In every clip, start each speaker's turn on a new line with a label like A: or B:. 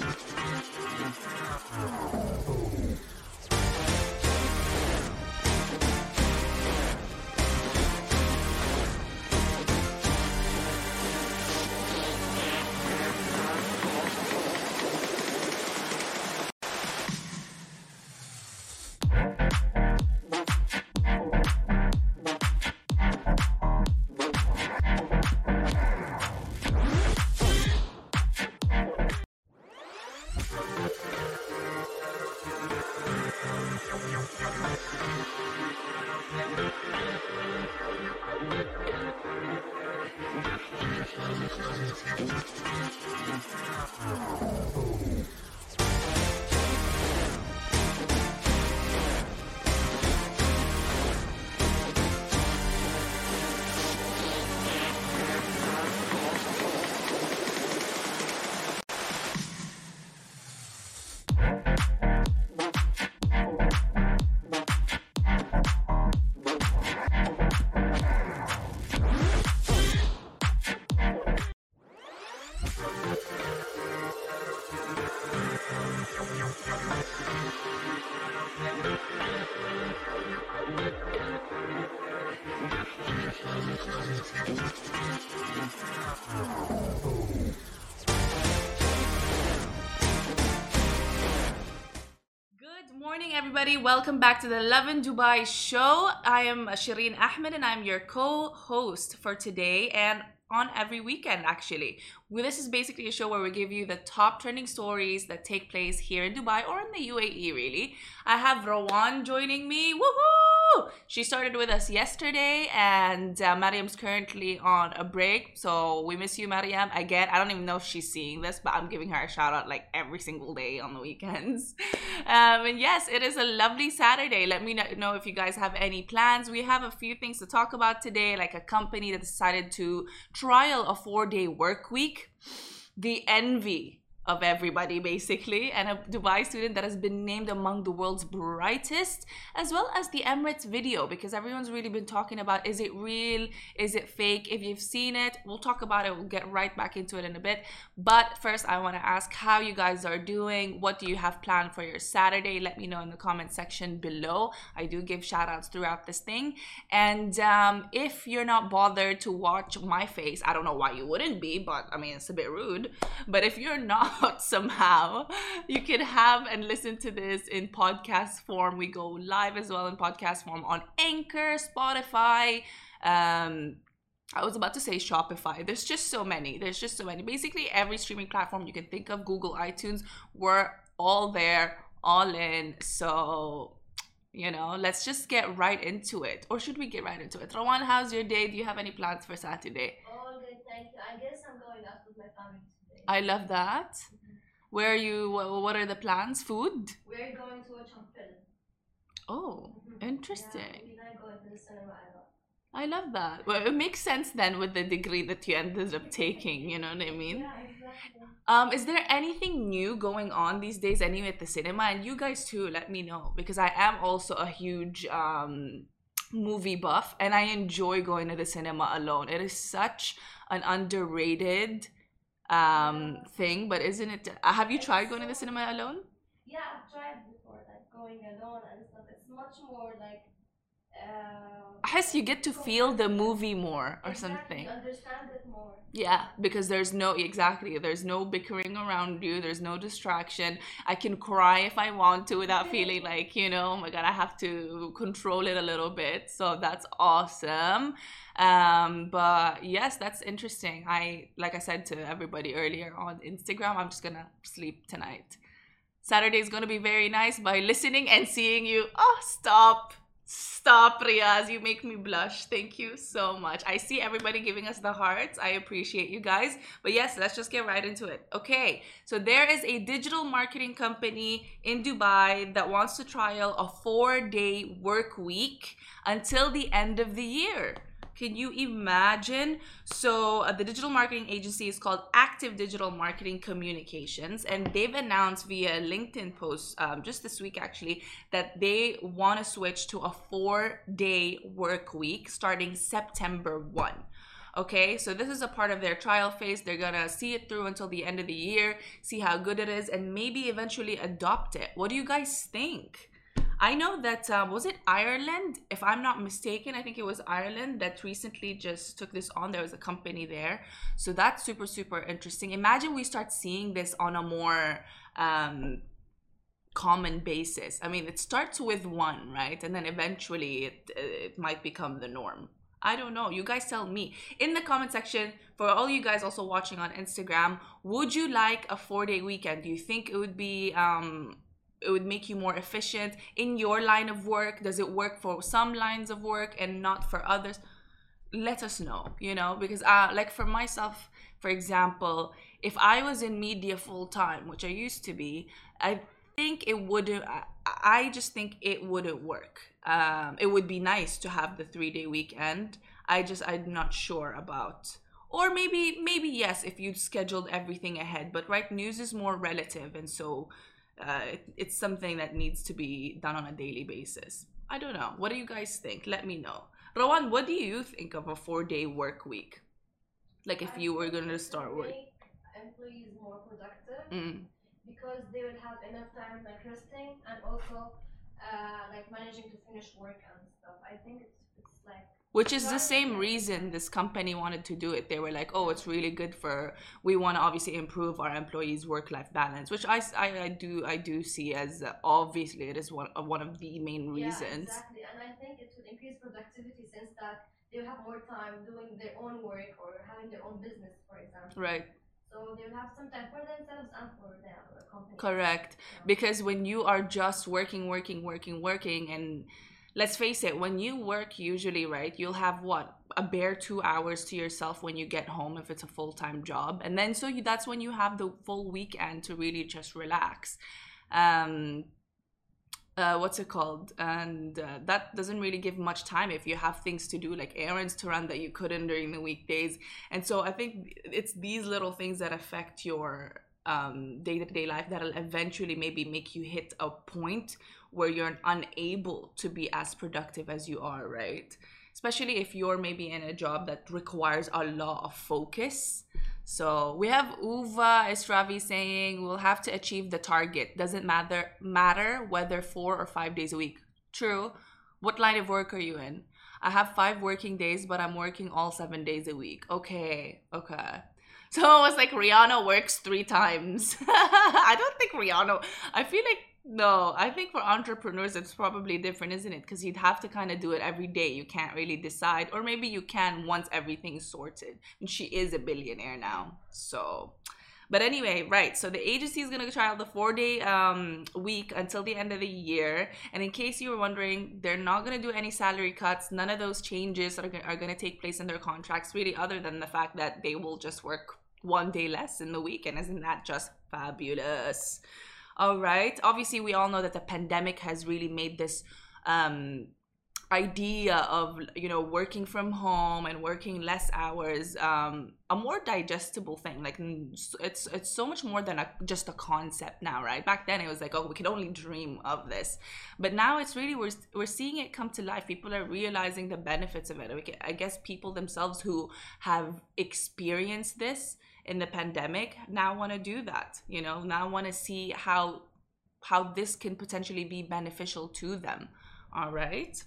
A: Good Welcome back to the Lovin Dubai show. I am Shireen Ahmed and I'm your co host for today and on every weekend, actually. Well, this is basically a show where we give you the top trending stories that take place here in Dubai or in the UAE, really. I have Rowan joining me. Woohoo! She started with us yesterday, and uh, Mariam's currently on a break. So we miss you, Mariam. Again, I don't even know if she's seeing this, but I'm giving her a shout out like every single day on the weekends. Um, and yes, it is a lovely Saturday. Let me know if you guys have any plans. We have a few things to talk about today, like a company that decided to trial a four day work week. The envy of everybody basically and a dubai student that has been named among the world's brightest as well as the emirates video because everyone's really been talking about is it real? Is it fake? If you've seen it we'll talk about it. We'll get right back into it in a bit. But first i want to ask how you guys are doing. What do you have planned for your saturday? Let me know in the comment section below. I do give shout outs throughout this thing. And um, if you're not bothered to watch my face i don't know why you wouldn't be but i mean it's a bit rude. But if you're not somehow, you can have and listen to this in podcast form. We go live as well in podcast form on Anchor, Spotify. Um, I was about to say Shopify. There's just so many. There's just so many. Basically, every streaming platform you can think of, Google, iTunes, we're all there, all in. So, you know, let's just get right into it. Or should we get right into it? Rawan, how's your day? Do you have any plans for Saturday?
B: All good, thank you. I guess I'm going out with my family.
A: I love that. Where are you? wha- What are the plans? Food?
B: We're going to watch a film.
A: Oh,
B: Mhm.
A: interesting.
B: Yeah, we like going to the cinema a lot.
A: I love that. Well, it makes sense then with the degree that you ended up taking. You know what I mean?
B: Yeah, exactly.
A: Um, is there anything new going on these days anyway at the cinema? And you guys too, let me know because I am also a huge um movie buff and I enjoy going to the cinema alone. It is such an underrated um thing, but isn't it? Uh, have you tried going to the cinema alone?
B: Yeah, I've tried before, like going alone and stuff. It's much more like. Uh,
A: I guess you get to feel the movie more or
B: Exactly,
A: something.
B: Understand it more.
A: Yeah, because there's no exactly there's no bickering around you. There's no distraction. I can cry if I want to without feeling like you know, oh my god, I have to control it a little bit. So that's awesome. Um, but yes, that's interesting. I like I said to everybody earlier on Instagram, I'm just gonna sleep tonight. Saturday is gonna be very nice by listening and seeing you. Oh, stop. Stop, Riaz. You make me blush. Thank you so much. I see everybody giving us the hearts. I appreciate you guys. But yes, let's just get right into it. Okay, so there is a digital marketing company in Dubai that wants to trial a four day work week until the end of the year. Can you imagine? So, uh, the digital marketing agency is called Active Digital Marketing Communications, and they've announced via LinkedIn post um, just this week actually that they want to switch to a four day work week starting September 1. Okay, so this is a part of their trial phase. They're gonna see it through until the end of the year, see how good it is, and maybe eventually adopt it. What do you guys think? I know that um, was it Ireland, if I'm not mistaken. I think it was Ireland that recently just took this on. There was a company there, so that's super super interesting. Imagine we start seeing this on a more um, common basis. I mean, it starts with one, right, and then eventually it it might become the norm. I don't know. You guys tell me in the comment section. For all you guys also watching on Instagram, would you like a four day weekend? Do you think it would be um, it would make you more efficient in your line of work? Does it work for some lines of work and not for others? Let us know you know because uh like for myself for example if i was in media full time which i used to be i think it wouldn't i, I just think it wouldn't work. Um it would be nice to have the three day weekend. I just i'm not sure about or maybe maybe yes if you scheduled everything ahead but right news is more relative and so uh, it, it's something that needs to be done on a daily basis. I don't know. What do you guys think? Let me know. Rowan, what do you think of a four day work week? Like if
B: I
A: you were going to start work.
B: make employees more productive
A: Mm.
B: because they will have enough time like resting and also uh, like managing to finish work and stuff. I think it's it's like
A: Which is the same reason this company wanted to do it. They were like, oh, it's really good for, we want to obviously improve our employees' work life balance, which I, I, I do I do see as uh, obviously it is one, uh, one of the main reasons.
B: Yeah, exactly. And I think it would increase productivity since that they'll have more time doing their own work or having their own business, for example.
A: Right.
B: So they'll have some time for themselves and for their company.
A: Correct.
B: Yeah.
A: because when you are just working working working working and let's face it when you work usually right you'll have what a bare two hours to yourself when you get home if it's a full-time job and then so you that's when you have the full weekend to really just relax um uh, what's it called? And uh, that doesn't really give much time if you have things to do, like errands to run that you couldn't during the weekdays. And so I think it's these little things that affect your um, day-to-day life that'll eventually maybe make you hit a point where you're unable to be as productive as you are, right? Especially if you're maybe in a job that requires a lot of focus. So we have Uva Esravi saying we'll have to achieve the target. Doesn't matter matter whether four or five days a week. True. What line of work are you in? I have five working days, but I'm working all seven days a week. Okay, okay. So it was like Rihanna works three times. I don't think Rihanna. I feel like no. I think for entrepreneurs it's probably different, isn't it? Because you'd have to kind of do it every day. You can't really decide, or maybe you can once everything's sorted. And she is a billionaire now, so. But anyway, right. So the agency is gonna try out the four-day um, week until the end of the year. And in case you were wondering, they're not gonna do any salary cuts. None of those changes are, are gonna take place in their contracts, really, other than the fact that they will just work one day less in the week. And isn't that just fabulous? All right. Obviously, we all know that the pandemic has really made this um, idea of you know working from home and working less hours um, a more digestible thing like it's it's so much more than a, just a concept now right? Back then it was like oh we could only dream of this. But now it's really we're, we're seeing it come to life. People are realizing the benefits of it. I guess people themselves who have experienced this in the pandemic now want to do that you know? Now want to see how how this can potentially be beneficial to them. All right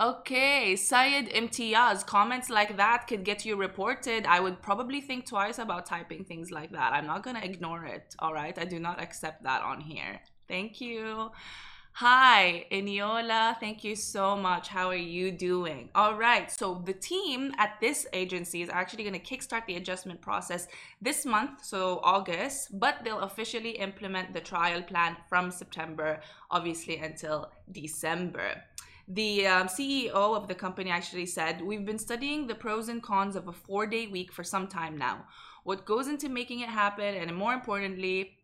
A: Okay, Syed Imtiyaz, comments like that could get you reported. I would probably think twice about typing things like that. I'm not gonna ignore it, all right? I do not accept that on here. Thank you. Hi, Eniola. Thank you so much. How are you doing? All right. So, the team at this agency is actually going to kickstart the adjustment process this month, so August, but they'll officially implement the trial plan from September, obviously, until December. The um, CEO of the company actually said, We've been studying the pros and cons of a four day week for some time now. What goes into making it happen, and more importantly,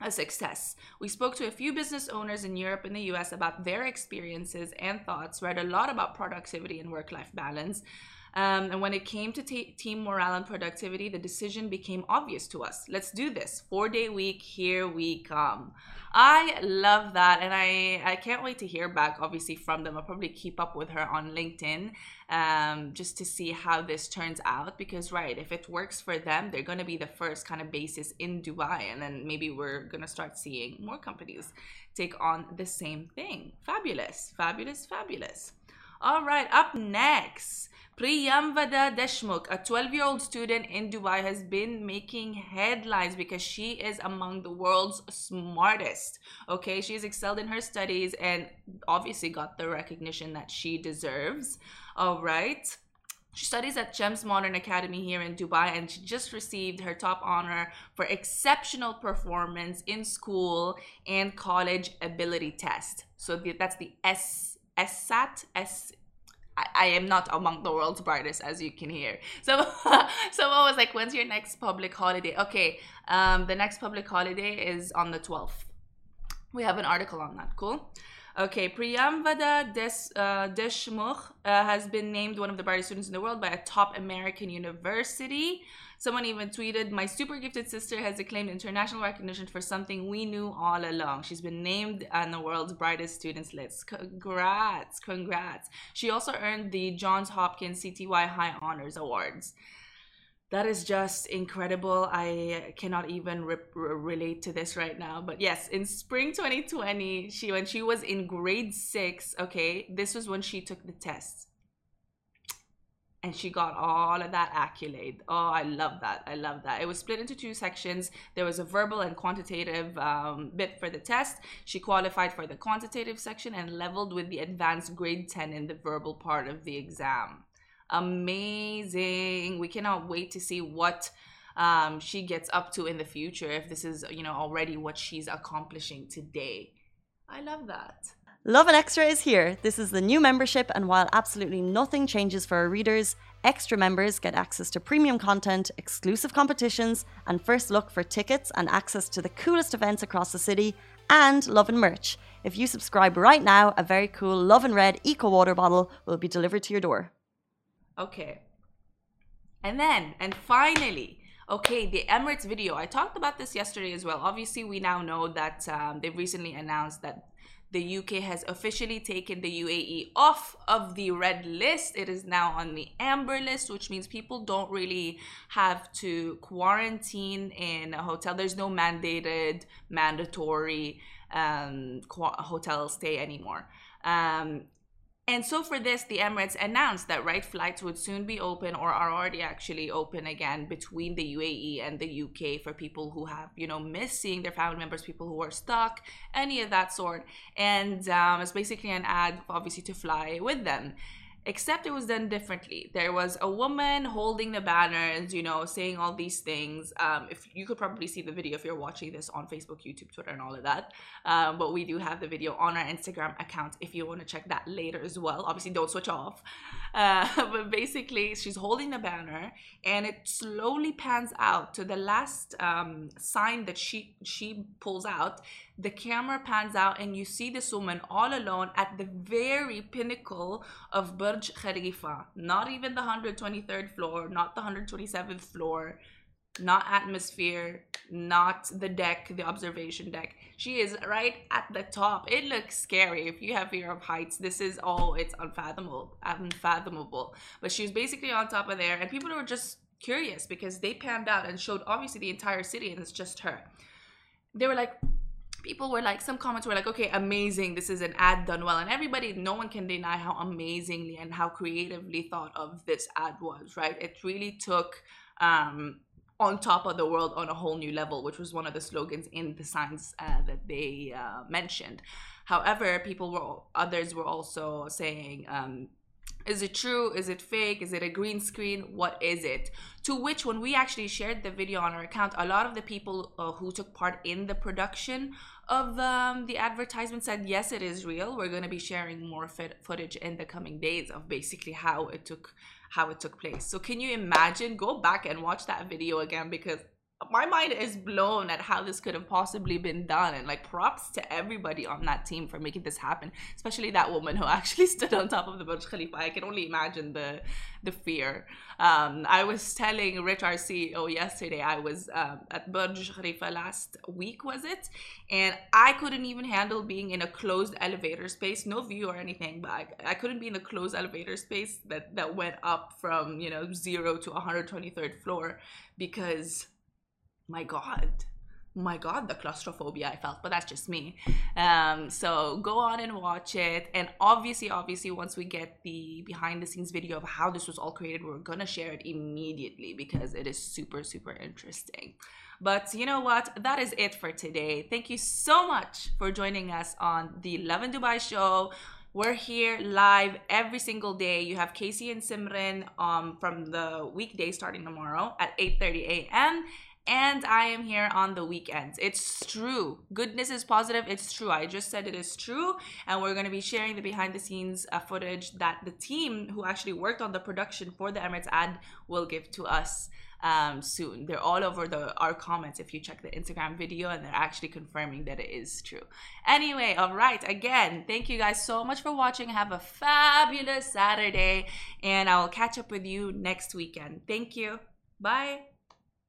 A: a success. We spoke to a few business owners in Europe and the US about their experiences and thoughts, read a lot about productivity and work life balance. Um, and when it came to t- team morale and productivity, the decision became obvious to us. Let's do this. Four day week, here we come. I love that. And I, I can't wait to hear back, obviously, from them. I'll probably keep up with her on LinkedIn um, just to see how this turns out. Because, right, if it works for them, they're going to be the first kind of basis in Dubai. And then maybe we're going to start seeing more companies take on the same thing. Fabulous, fabulous, fabulous. All right, up next. Priyamvada Deshmukh, a 12 year old student in Dubai, has been making headlines because she is among the world's smartest. Okay, she's excelled in her studies and obviously got the recognition that she deserves. All right. She studies at GEMS Modern Academy here in Dubai and she just received her top honor for exceptional performance in school and college ability test. So that's the S SAT S I, I am not among the world's brightest, as you can hear. So so someone was like, "When's your next public holiday?" Okay, um, the next public holiday is on the twelfth. We have an article on that. Cool. Okay, Priyamvada uh, Deshmukh uh, has been named one of the brightest students in the world by a top American university. Someone even tweeted, My super gifted sister has acclaimed international recognition for something we knew all along. She's been named on the world's brightest students list. Congrats, congrats. She also earned the Johns Hopkins CTY High Honors Awards. That is just incredible. I cannot even re- relate to this right now. But yes, in spring 2020, she when she was in grade 6, okay, this was when she took the test and she got all of that accolade. Oh, I love that. I love that. It was split into two sections. There was a verbal and quantitative um, bit for the test. She qualified for the quantitative section and leveled with the advanced grade 10 in the verbal part of the exam. Amazing. We cannot wait to see what um, she gets up to in the future if this is, you know, already what she's accomplishing today. I love that.
C: Lovin Extra is here. This is the new membership, and while absolutely nothing changes for our readers, extra members get access to premium content, exclusive competitions, and first look for tickets and access to the coolest events across the city, and Lovin merch. If you subscribe right now, a very cool Lovin Red Eco Water bottle will be delivered to your door.
A: Okay. And then, and finally, okay, the Emirates video. I talked about this yesterday as well. Obviously, we now know that um, they've recently announced that the UK has officially taken the UAE off of the red list. It is now on the amber list, which means people don't really have to quarantine in a hotel. There's no mandated, mandatory um, hotel stay anymore. Um, and so for this, the Emirates announced that right flights would soon be open or are already actually open again between the UAE and the UK for people who have, you know, missed seeing their family members, people who are stuck, any of that sort. And um, it's basically an ad, obviously, to fly with them. Except it was done differently. There was a woman holding the banners, you know, saying all these things. Um, if you could probably see the video if you're watching this on Facebook, YouTube, Twitter, and all of that. Um, but we do have the video on our Instagram account if you want to check that later as well. Obviously, don't switch off. Uh, but basically, she's holding the banner, and it slowly pans out to the last um, sign that she she pulls out the camera pans out and you see this woman all alone at the very pinnacle of Burj Khalifa. Not even the 123rd floor, not the 127th floor, not atmosphere, not the deck, the observation deck. She is right at the top. It looks scary. If you have fear of heights, this is all, it's unfathomable, unfathomable. But she's basically on top of there, and people were just curious because they panned out and showed obviously the entire city, and it's just her. They were like, people were like some comments were like okay amazing this is an ad done well. And everybody no one can deny how amazingly and how creatively thought of this ad was right? It really took um on top of the world on a whole new level which was one of the slogans in the signs uh, that they uh, mentioned. However people were others were also saying um is it true? Is it fake? Is it a green screen? What is it? To which when we actually shared the video on our account a lot of the people uh, who took part in the production of um, the advertisement said yes it is real. We're going to be sharing more footage in the coming days of basically how it took how it took place. So can you imagine? Go back and watch that video again because my mind is blown at how this could have possibly been done and like props to everybody on that team for making this happen especially that woman who actually stood on top of the Burj Khalifa. I can only imagine the the fear. Um, I was telling Rich our CEO yesterday I was um, at Burj Khalifa last week was it? And I couldn't even handle being in a closed elevator space. No view or anything but I, I couldn't be in the closed elevator space that that went up from you know 0 to 123rd floor because my god. My god the claustrophobia i felt but that's just me. Um so go on and watch it. And obviously obviously once we get the behind the scenes video of how this was all created we're gonna share it immediately because it is super super interesting. But you know what? That is it for today. Thank you so much for joining us on the Lovin Dubai show. We're here live every single day. You have Casey and Simran um, from the weekday starting tomorrow at 8:30 a.m and I am here on the weekends. It's true. Goodness is positive. It's true. I just said it is true. And we're going to be sharing the behind the scenes uh, footage that the team who actually worked on the production for the Emirates ad will give to us um, soon. They're all over the our comments if you check the Instagram video and they're actually confirming that it is true. Anyway, all right. Again, thank you guys so much for watching. Have a fabulous Saturday and I will catch up with you next weekend. Thank you. Bye.